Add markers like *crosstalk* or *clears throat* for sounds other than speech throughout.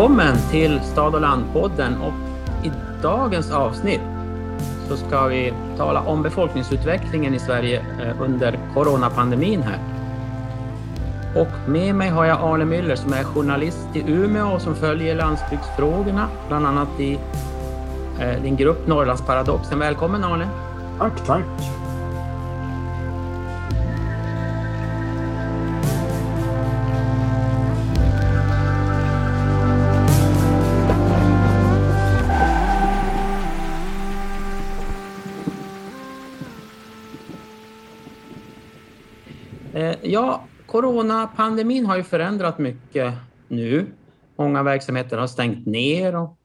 Välkommen till Stad och landpodden och i dagens avsnitt så ska vi tala om befolkningsutvecklingen i Sverige eh, under coronapandemin här. Och med mig har jag Arne Müller som är journalist i Umeå och som följer landsbygdsfrågorna, bland annat i eh, din grupp Norrlandsparadoxen. Välkommen Arne! Tack, tack! Ja, coronapandemin har ju förändrat mycket nu. Många verksamheter har stängt ner och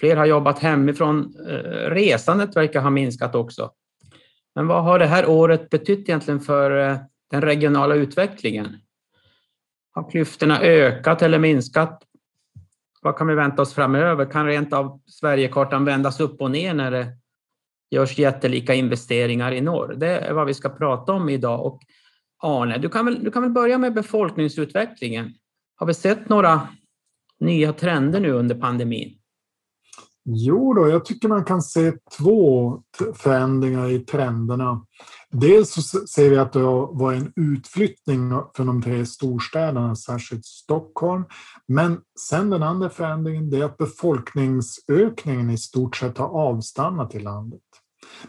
fler har jobbat hemifrån. Eh, resandet verkar ha minskat också. Men vad har det här året betytt egentligen för eh, den regionala utvecklingen? Har klyftorna ökat eller minskat? Vad kan vi vänta oss framöver? Kan rent av Sverigekartan vändas upp och ner när det görs jättelika investeringar i norr? Det är vad vi ska prata om idag. Och Arne, du kan, väl, du kan väl börja med befolkningsutvecklingen. Har vi sett några nya trender nu under pandemin? Jo då, jag tycker man kan se två förändringar i trenderna. Dels så ser vi att det var en utflyttning från de tre storstäderna, särskilt Stockholm. Men sen den andra förändringen det är att befolkningsökningen i stort sett har avstannat i landet.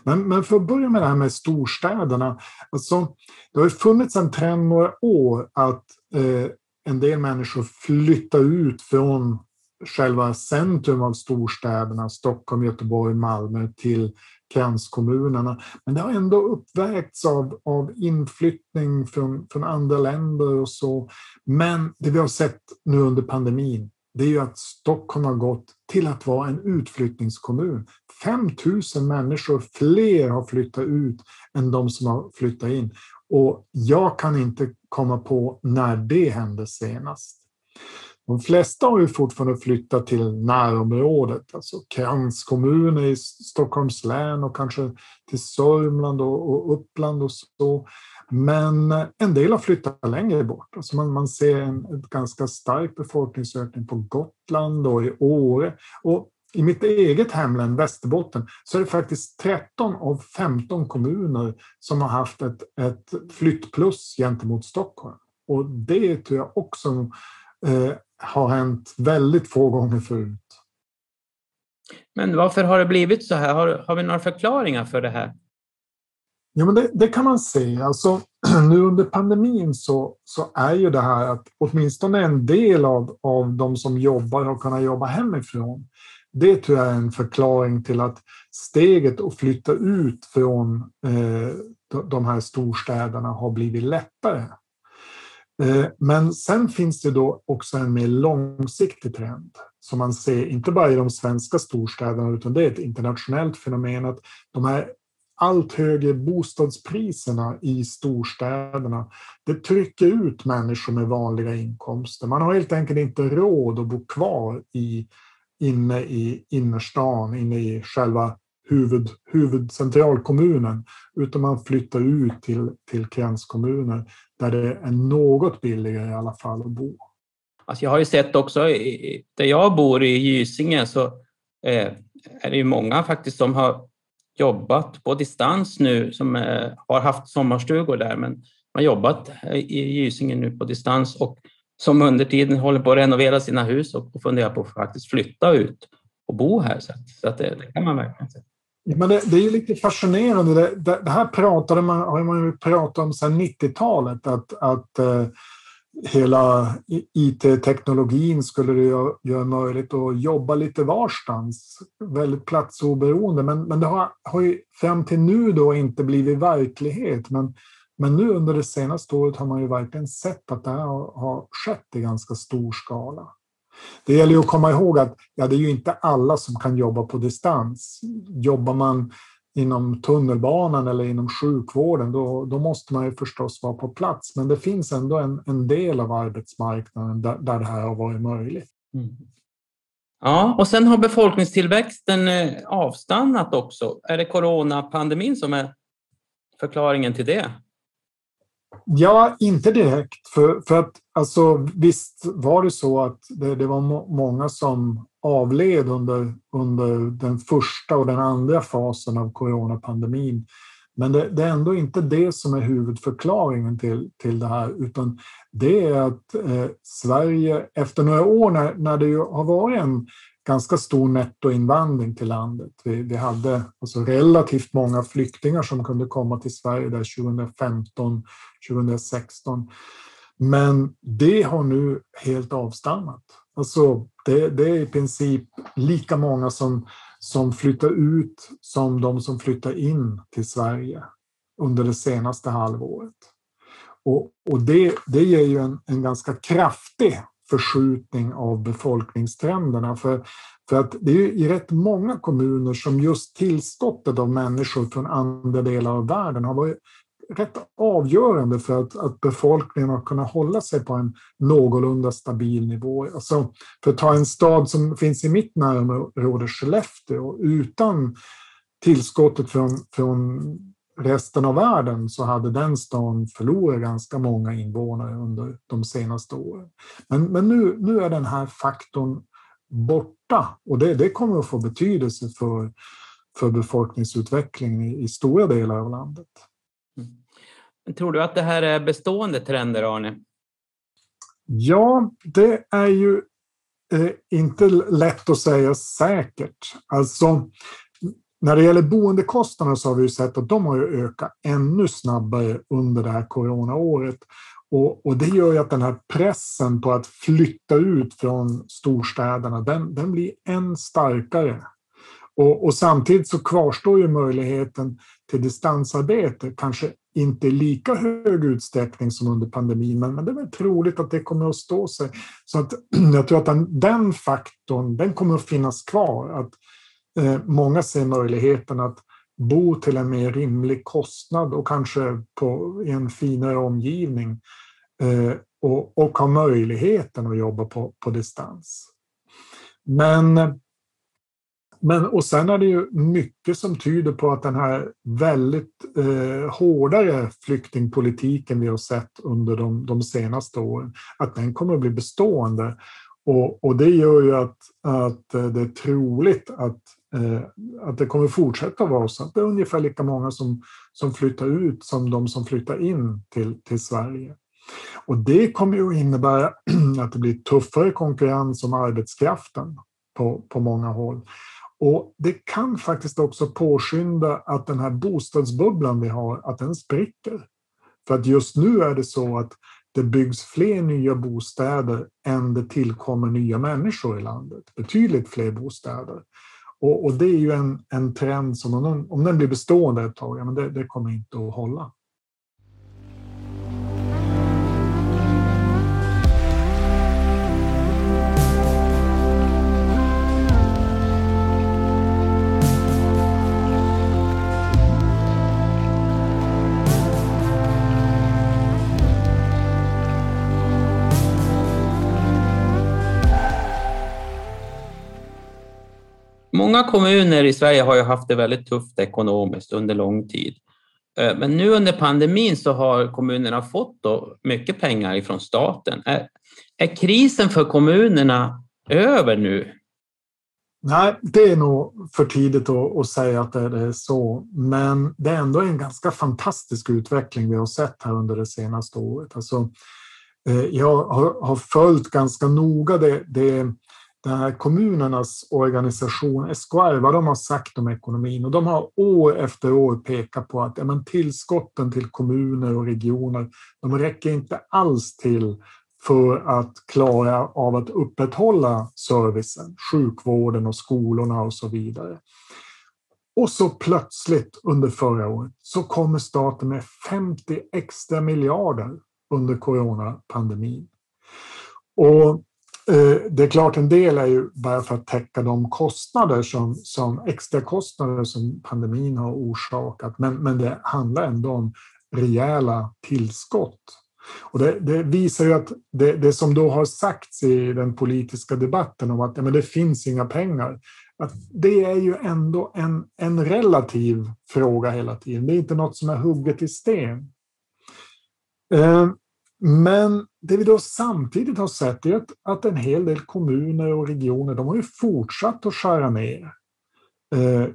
Men, men för att börja med det här med storstäderna. Alltså, det har funnits en trend några år att eh, en del människor flyttar ut från själva centrum av storstäderna, Stockholm, Göteborg, Malmö, till kranskommunerna. Men det har ändå uppvägts av, av inflyttning från, från andra länder och så. Men det vi har sett nu under pandemin, det är ju att Stockholm har gått till att vara en utflyttningskommun. 5 000 människor fler har flyttat ut än de som har flyttat in. Och jag kan inte komma på när det hände senast. De flesta har ju fortfarande flyttat till närområdet, alltså kranskommuner i Stockholms län och kanske till Sörmland och, Uppland och så. Men en del har flyttat längre bort. Alltså man, man ser en, en ganska stark befolkningsökning på Gotland och i Åre. Och i mitt eget hemlän Västerbotten så är det faktiskt 13 av 15 kommuner som har haft ett, ett flyttplus gentemot Stockholm. Och det tror jag också eh, har hänt väldigt få gånger förut. Men varför har det blivit så här? Har, har vi några förklaringar för det här? Ja, men det, det, kan man se. Alltså, *clears throat* nu under pandemin så, så är ju det här att åtminstone en del av, av de som jobbar har kunnat jobba hemifrån. Det tror jag är en förklaring till att steget att flytta ut från eh, de här storstäderna har blivit lättare. Eh, men sen finns det då också en mer långsiktig trend som man ser inte bara i de svenska storstäderna utan det är ett internationellt fenomen att de här allt högre bostadspriserna i storstäderna det trycker ut människor med vanliga inkomster. Man har helt enkelt inte råd att bo kvar i, inne i innerstan, inne i själva huvud, huvudcentralkommunen, utan man flyttar ut till, till gränskommuner där det är något billigare i alla fall att bo. Alltså jag har ju sett också, där jag bor i Gysinge, så eh, är det ju många faktiskt som har jobbat på distans nu, som eh, har haft sommarstugor där, men har jobbat eh, i Gysinge nu på distans och som under tiden håller på att renovera sina hus och funderar på att faktiskt flytta ut och bo här. Så, så att det, det kan man verkligen se. Men det, det, är ju lite fascinerande. Det, det, det, här pratade man, har man ju pratat om sedan 90-talet. Att, att eh, hela IT-teknologin skulle det göra, göra möjligt att jobba lite varstans. Väldigt platsoberoende. Men, men det har, har ju fram till nu då inte blivit verklighet. Men, men nu under det senaste året har man ju verkligen sett att det här har, skett i ganska stor skala. Det gäller ju att komma ihåg att ja, det är ju inte alla som kan jobba på distans. Jobbar man inom tunnelbanan eller inom sjukvården, då, då måste man ju förstås vara på plats. Men det finns ändå en, en del av arbetsmarknaden där, där det här har varit möjligt. Mm. Ja, och sen har befolkningstillväxten eh, avstannat också. Är det coronapandemin som är förklaringen till det? Ja, inte direkt. För, för att alltså, visst var det så att det, det var må många som avled under, under den första och den andra fasen av coronapandemin. Men det, det, är ändå inte det som är huvudförklaringen till, till det här, utan det är att eh, Sverige efter några år när, när det ju har varit en ganska stor nettoinvandring till landet. Vi, vi hade alltså relativt många flyktingar som kunde komma till Sverige där 2015, 2016. Men det har nu helt avstannat. Alltså det, det är i princip lika många som, som flyttar ut som de som flyttar in till Sverige under det senaste halvåret. Och, och det, det ger ju en, en ganska kraftig förskjutning av befolkningstrenderna. För, för att det är i rätt många kommuner som just tillskottet av människor från andra delar av världen har varit rätt avgörande för att, att befolkningen har kunnat hålla sig på en någorlunda stabil nivå. Alltså, för att ta en stad som finns i mitt närområde, Skellefteå, utan tillskottet från, från resten av världen så hade den stan förlorat ganska många invånare under de senaste åren. Men, men nu, nu är den här faktorn borta och det, det kommer att få betydelse för, för befolkningsutvecklingen i, i stora delar av landet. Mm. Tror du att det här är bestående trender, Arne? Ja, det är ju eh, inte lätt att säga säkert. Alltså, när det gäller boendekostnader så har vi sett att de har ökat ännu snabbare under det här coronaåret. Och, och, det gör ju att den här pressen på att flytta ut från storstäderna, den, den blir än starkare. Och, och, samtidigt så kvarstår ju möjligheten till distansarbete, kanske inte i lika hög utsträckning som under pandemin, men, men det är väl troligt att det kommer att stå sig. Så att, *clears throat* jag tror att den, den faktorn, den kommer att finnas kvar. Att eh, Eh, många ser möjligheten att bo till en mer rimlig kostnad och kanske på, i en finare omgivning eh, och, och ha möjligheten att jobba på, på distans. Men, men, och sen är det ju mycket som tyder på att den här väldigt eh, hårdare flyktingpolitiken vi har sett under de, de senaste åren, att den kommer att bli bestående. Och, och det gör ju att, att eh, det är troligt att Eh, Eh, att det kommer fortsätta vara så att det är ungefär lika många som, som flyttar ut som de som flyttar in till, till Sverige. Och det kommer ju att innebära *clears throat* att det blir tuffare konkurrens om arbetskraften på, på många håll. Och det kan faktiskt också påskynda att den här bostadsbubblan vi har, att den spricker. För att just nu är det så att det byggs fler nya bostäder än det tillkommer nya människor i landet. Betydligt fler bostäder. Och, och, det är ju en, en trend som om den, om den blir bestående ett tag, ja, men det, det kommer inte att hålla. Många kommuner i Sverige har ju haft det väldigt tufft ekonomiskt under lång tid. Eh, men nu under pandemin så har kommunerna fått då mycket pengar ifrån staten. Är, är krisen för kommunerna över nu? Nej, det är nog för tidigt att, att, säga att det är så. Men det är ändå en ganska fantastisk utveckling vi har sett här under det senaste året. Alltså, eh, jag har, har följt ganska noga det, det den här kommunernas organisation, SKR, vad de har sagt om ekonomin. Och de har år efter år pekat på att ja, men tillskotten till kommuner och regioner, de räcker inte alls till för att klara av att upprätthålla servicen, sjukvården och skolorna och så vidare. Och så plötsligt under förra året så kommer staten med 50 extra miljarder under coronapandemin. Och Eh, det är klart, en del är ju bara för att täcka de kostnader som, som extra kostnader som pandemin har orsakat, men, men det handlar ändå om rejäla tillskott. Och det, det visar ju att det, det, som då har sagts i den politiska debatten om att ja, men det finns inga pengar, att det är ju ändå en, en relativ fråga hela tiden. Det är inte något som är hugget i sten. Eh, men det vi då samtidigt har sett är att, att en hel del kommuner och regioner de har ju fortsatt att skära ner. Eh,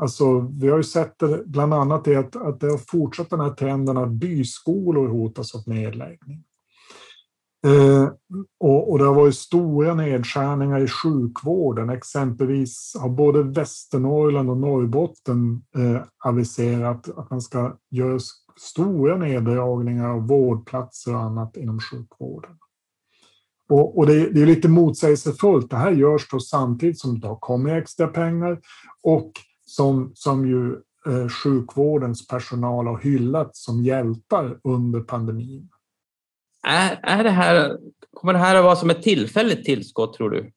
alltså, vi har ju sett det, bland annat det att, att det har fortsatt den här trenden att byskolor hotas av nedläggning. Eh, och, och, det har varit stora nedskärningar i sjukvården. Exempelvis har både Västernorrland och Norrbotten eh, aviserat att man ska göra stora neddragningar av vårdplatser och annat inom sjukvården. Och, och det, det, är lite motsägelsefullt. Det här görs då samtidigt som det har kommit extra pengar och som, som ju eh, sjukvårdens personal har hyllat som hjältar under pandemin. Är, är det här, kommer det här att vara som ett tillfälligt tillskott, tror du?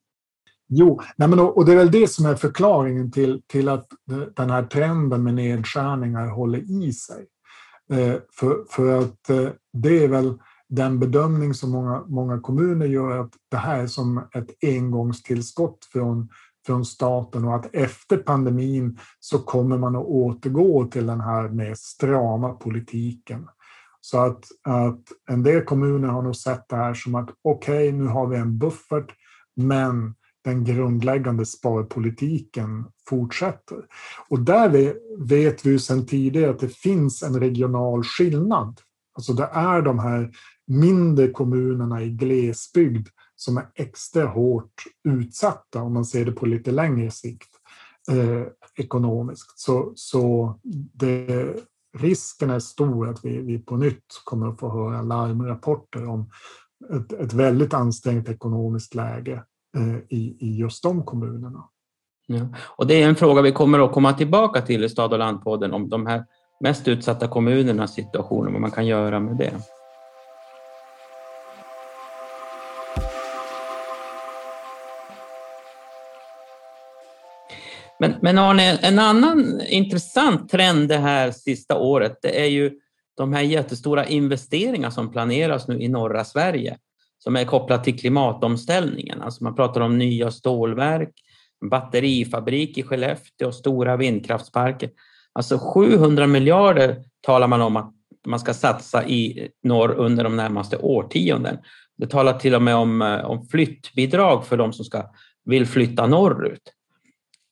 Jo, nej men och det är väl det som är förklaringen till, till att den här trenden med nedskärningar håller i sig. Eh, för, för att eh, det är väl den bedömning som många, många kommuner gör att det här är som ett engångstillskott från, från staten och att efter pandemin så kommer man att återgå till den här mer strama politiken. Så att, att en del kommuner har nog sett det här som att okej, okay, nu har vi en buffert, men den grundläggande sparpolitiken fortsätter. Och där vet vi sedan tidigare att det finns en regional skillnad. Alltså det är de här mindre kommunerna i glesbygd som är extra hårt utsatta om man ser det på lite längre sikt eh, ekonomiskt. Så, så det, risken är stor att vi, vi på nytt kommer att få höra larmrapporter om ett, ett väldigt ansträngt ekonomiskt läge Eh, i, i just de kommunerna. Ja. Och det är en fråga vi kommer att komma tillbaka till i Stad och landpodden om de här mest utsatta kommunernas situation och vad man kan göra med det. Men, men Arne, en annan intressant trend det här sista året, det är ju de här jättestora investeringar som planeras nu i norra Sverige som är kopplat till klimatomställningen. Alltså man pratar om nya stålverk, batterifabrik i Skellefteå och stora vindkraftsparker. Alltså 700 miljarder talar man om att man ska satsa i norr under de närmaste årtionden. Det talar till och med om, eh, om flyttbidrag för de som ska, vill flytta norrut.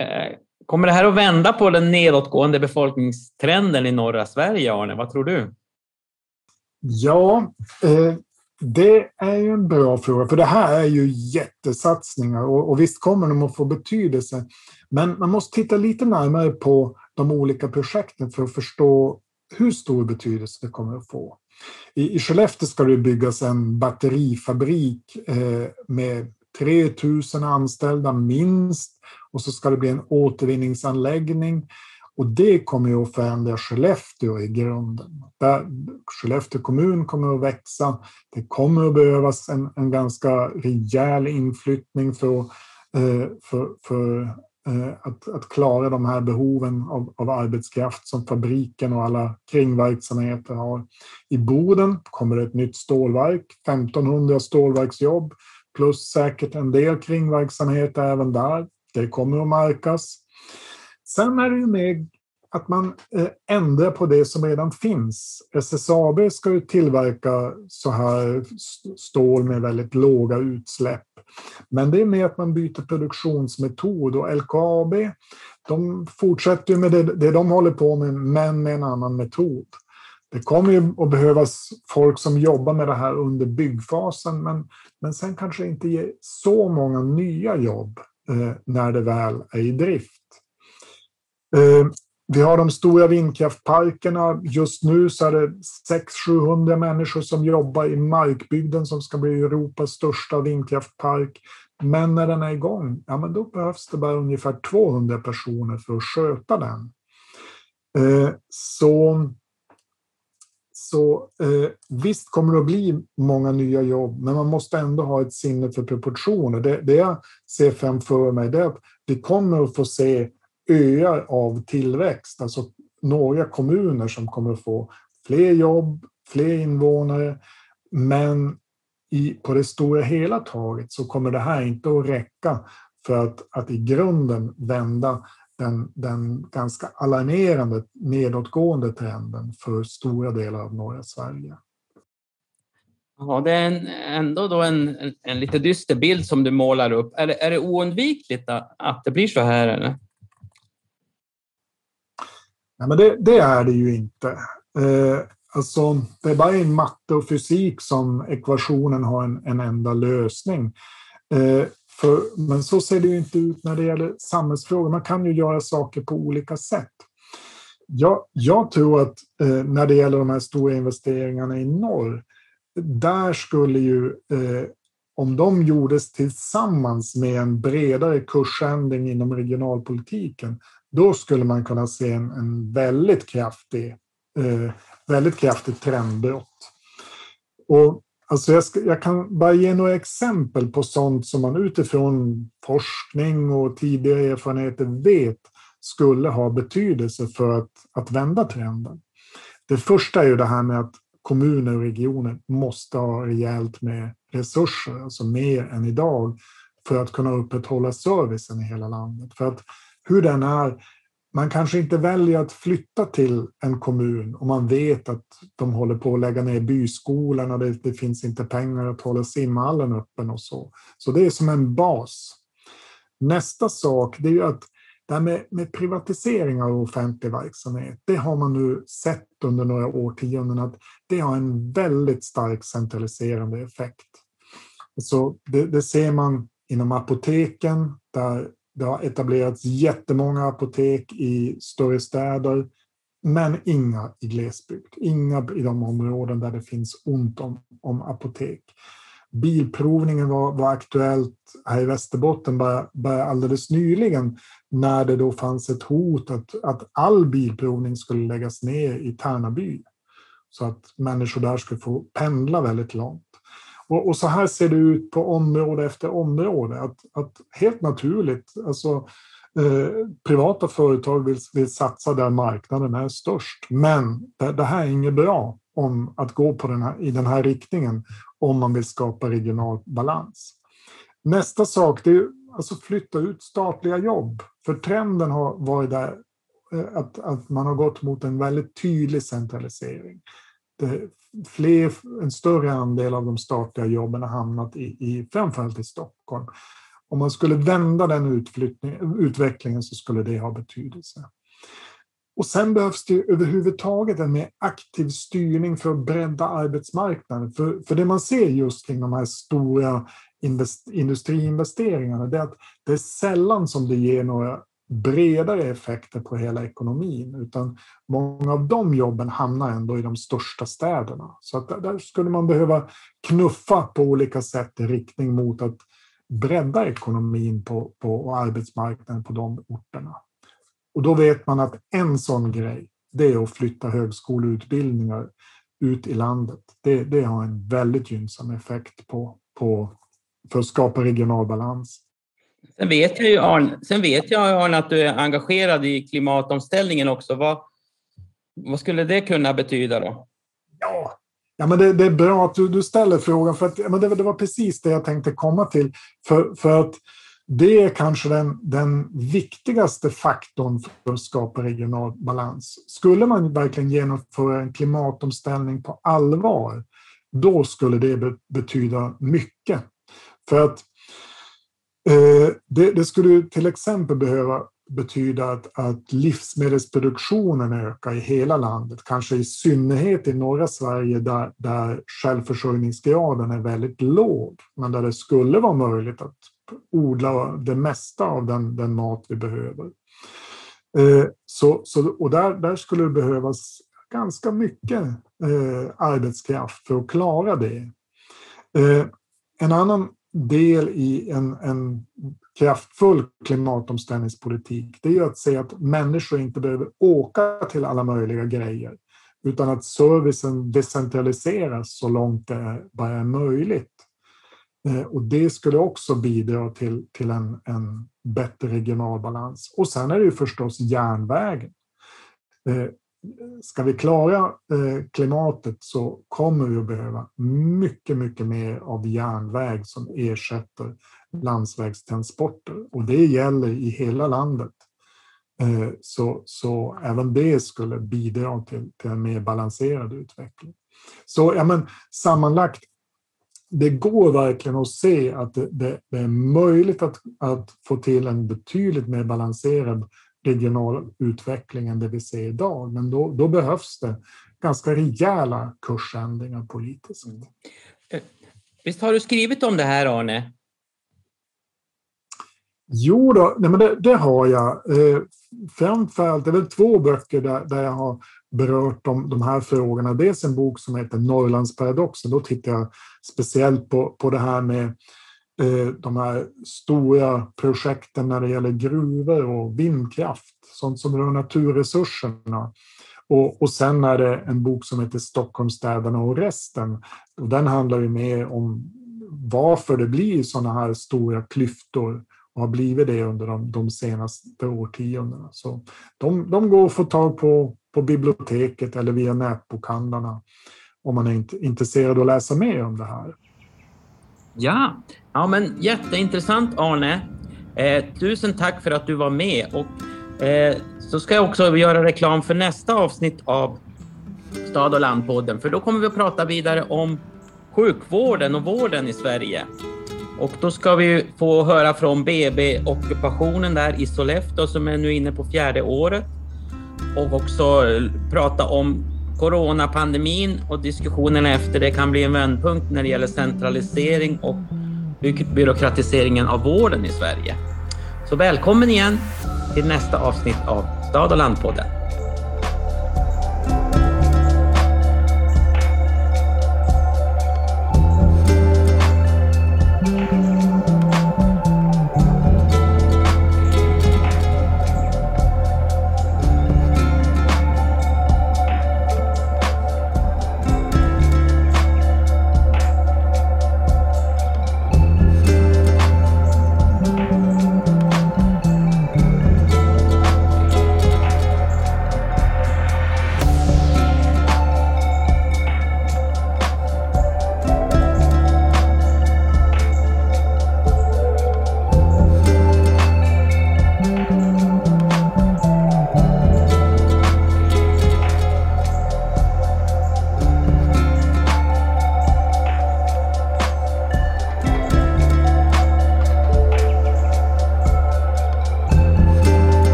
Eh, kommer det här att vända på den nedåtgående befolkningstrenden i norra Sverige, Arne? Vad tror du? Ja, eh, det är ju en bra fråga, för det här är ju jättesatsningar och, och visst kommer de att få betydelse. Men man måste titta lite närmare på de olika projekten för att förstå hur stor betydelse det kommer att få. I, i Skellefteå ska det byggas en batterifabrik eh, med 3000 anställda minst och så ska det bli en återvinningsanläggning. Och det kommer ju att förändra Skellefteå i grunden. Där Skellefteå kommun kommer att växa. Det kommer att behövas en, en ganska rejäl inflyttning för, eh, för, för eh, att, att, klara de här behoven av, av, arbetskraft som fabriken och alla kringverksamheter har. I Boden kommer det ett nytt stålverk, 1500 stålverksjobb plus säkert en del kringverksamheter även där. Det kommer att märkas. Sen är det ju med att man eh, ändrar på det som redan finns. SSAB ska ju tillverka så här stål med väldigt låga utsläpp. Men det är med att man byter produktionsmetod och LKAB de fortsätter med det, det de håller på med, men med en annan metod. Det kommer ju att behövas folk som jobbar med det här under byggfasen, men, men sen kanske inte ger så många nya jobb eh, när det väl är i drift. Eh, vi har de stora vindkraftparkerna. Just nu så är det 600-700 människor som jobbar i Markbygden som ska bli Europas största vindkraftpark. Men när den är igång, ja, men då behövs det bara ungefär 200 personer för att sköta den. Eh, så så eh, visst kommer det att bli många nya jobb, men man måste ändå ha ett sinne för proportioner. Det, det jag ser framför mig är att vi kommer att få se öar av tillväxt, alltså några kommuner som kommer att få fler jobb, fler invånare, men i, på det stora hela taget så kommer det här inte att räcka för att, att i grunden vända den, den ganska alarmerande nedåtgående trenden för stora delar av norra Sverige. Ja, det är en, ändå då en, en, en, lite dyster bild som du målar upp. Är det, är det oundvikligt att det blir så här? Eller? Nej, men det, det är det ju inte. Eh, alltså, det är bara i matte och fysik som ekvationen har en, en enda lösning. Eh, för, men så ser det ju inte ut när det gäller samhällsfrågor. Man kan ju göra saker på olika sätt. Jag, jag tror att eh, när det gäller de här stora investeringarna i norr, där skulle ju, eh, om de gjordes tillsammans med en bredare kursändring inom regionalpolitiken, då skulle man kunna se en, en väldigt kraftig, eh, väldigt kraftigt trendbrott. Och alltså jag, ska, jag, kan bara ge några exempel på sånt som man utifrån forskning och tidigare erfarenheter vet skulle ha betydelse för att, att vända trenden. Det första är ju det här med att kommuner och regioner måste ha rejält med resurser, alltså mer än idag, för att kunna upprätthålla servicen i hela landet. För att hur den är, man kanske inte väljer att flytta till en kommun om man vet att de håller på att lägga ner byskolan och det, det finns inte pengar att hålla simhallen öppen och så. Så det är som en bas. Nästa sak det är ju att det här med, med privatisering av offentlig verksamhet, det har man nu sett under några årtionden att det har en väldigt stark centraliserande effekt. Så det, det ser man inom apoteken där det har etablerats jättemånga apotek i större städer, men inga i glesbygd. Inga i de områden där det finns ont om, om apotek. Bilprovningen var, var aktuellt här i Västerbotten bara, bara alldeles nyligen när det då fanns ett hot att, att all bilprovning skulle läggas ner i Tärnaby. Så att människor där skulle få pendla väldigt långt. Och, och, så här ser det ut på område efter område. Att, att helt naturligt, alltså, eh, privata företag vill, vill satsa där marknaden är störst. Men det, det här är inget bra om att gå på den här, i den här riktningen om man vill skapa regional balans. Nästa sak det är alltså flytta ut statliga jobb. För trenden har varit där eh, att, att man har gått mot en väldigt tydlig centralisering. Det, fler, en större andel av de statliga jobben har hamnat i, i framförallt i Stockholm. Om man skulle vända den utvecklingen så skulle det ha betydelse. Och sen behövs det överhuvudtaget en mer aktiv styrning för att bredda arbetsmarknaden. För, för det man ser just kring de här stora invest, industriinvesteringarna, det är att det är sällan som det ger några bredare effekter på hela ekonomin, utan många av de jobben hamnar ändå i de största städerna. Så att där skulle man behöva knuffa på olika sätt i riktning mot att bredda ekonomin på, på arbetsmarknaden på de orterna. Och då vet man att en sån grej, det är att flytta högskoleutbildningar ut i landet. Det, det har en väldigt gynnsam effekt på, på, för att skapa regional balans. Sen vet jag ju Arne, sen vet jag Arne att du är engagerad i klimatomställningen också. Vad, vad skulle det kunna betyda då? Ja, ja men det, det är bra att du, du ställer frågan för att men det, det, var precis det jag tänkte komma till. För, för att det är kanske den, den viktigaste faktorn för att skapa regional balans. Skulle man verkligen genomföra en klimatomställning på allvar, då skulle det betyda mycket. För att Eh, det, det, skulle till exempel behöva betyda att, att livsmedelsproduktionen ökar i hela landet, kanske i synnerhet i norra Sverige där, där självförsörjningsgraden är väldigt låg, men där det skulle vara möjligt att odla det mesta av den, den mat vi behöver. Eh, så, så, och där, där skulle det behövas ganska mycket eh, arbetskraft för att klara det. En annan del i en, en kraftfull klimatomställningspolitik, det är att se att människor inte behöver åka till alla möjliga grejer, utan att servicen decentraliseras så långt det bara är möjligt. Eh, och det skulle också bidra till, till en, en bättre regional balans. Och sen är det ju förstås järnvägen. Eh, Ska vi klara eh, klimatet så kommer vi att behöva mycket, mycket mer av järnväg som ersätter landsvägstransporter. Och det gäller i hela landet. Eh, så, så även det skulle bidra till, till en mer balanserad utveckling. Så ja, men, sammanlagt, det går verkligen att se att det, det, det, är möjligt att, att få till en betydligt mer balanserad regional utveckling än det vi ser idag. Men då, då behövs det ganska rejäla kursändringar politiskt. Mm. Visst har du skrivit om det här, Arne? Jo då, nej men det, det har jag. Eh, framförallt, det är väl två böcker där, där jag har berört de, de här frågorna. Dels en bok som heter Norrlandsparadoxen. Då tittar jag speciellt på, på det här med eh, Eh, de här stora projekten när det gäller gruvor och vindkraft, sånt som rör naturresurserna. Och, och sen är det en bok som heter Stockholmsstäderna och resten. Och den handlar ju mer om varför det blir sådana här stora klyftor och har blivit det under de, de senaste årtiondena. Så de, de går att få tag på på biblioteket eller via nätbokhandlarna om man är intresserad av att läsa mer om det här. Ja, ja men jätteintressant Arne. Eh, tusen tack för att du var med och eh, så ska jag också göra reklam för nästa avsnitt av Stad och landpodden för då kommer vi att prata vidare om sjukvården och vården i Sverige. Och då ska vi få höra från BB-ockupationen där i Sollefteå som är nu inne på fjärde året och också prata om coronapandemin och diskussionerna efter det kan bli en vändpunkt när det gäller centralisering och byråkratiseringen av vården i Sverige. Så välkommen igen till nästa avsnitt av Stad och landpodden.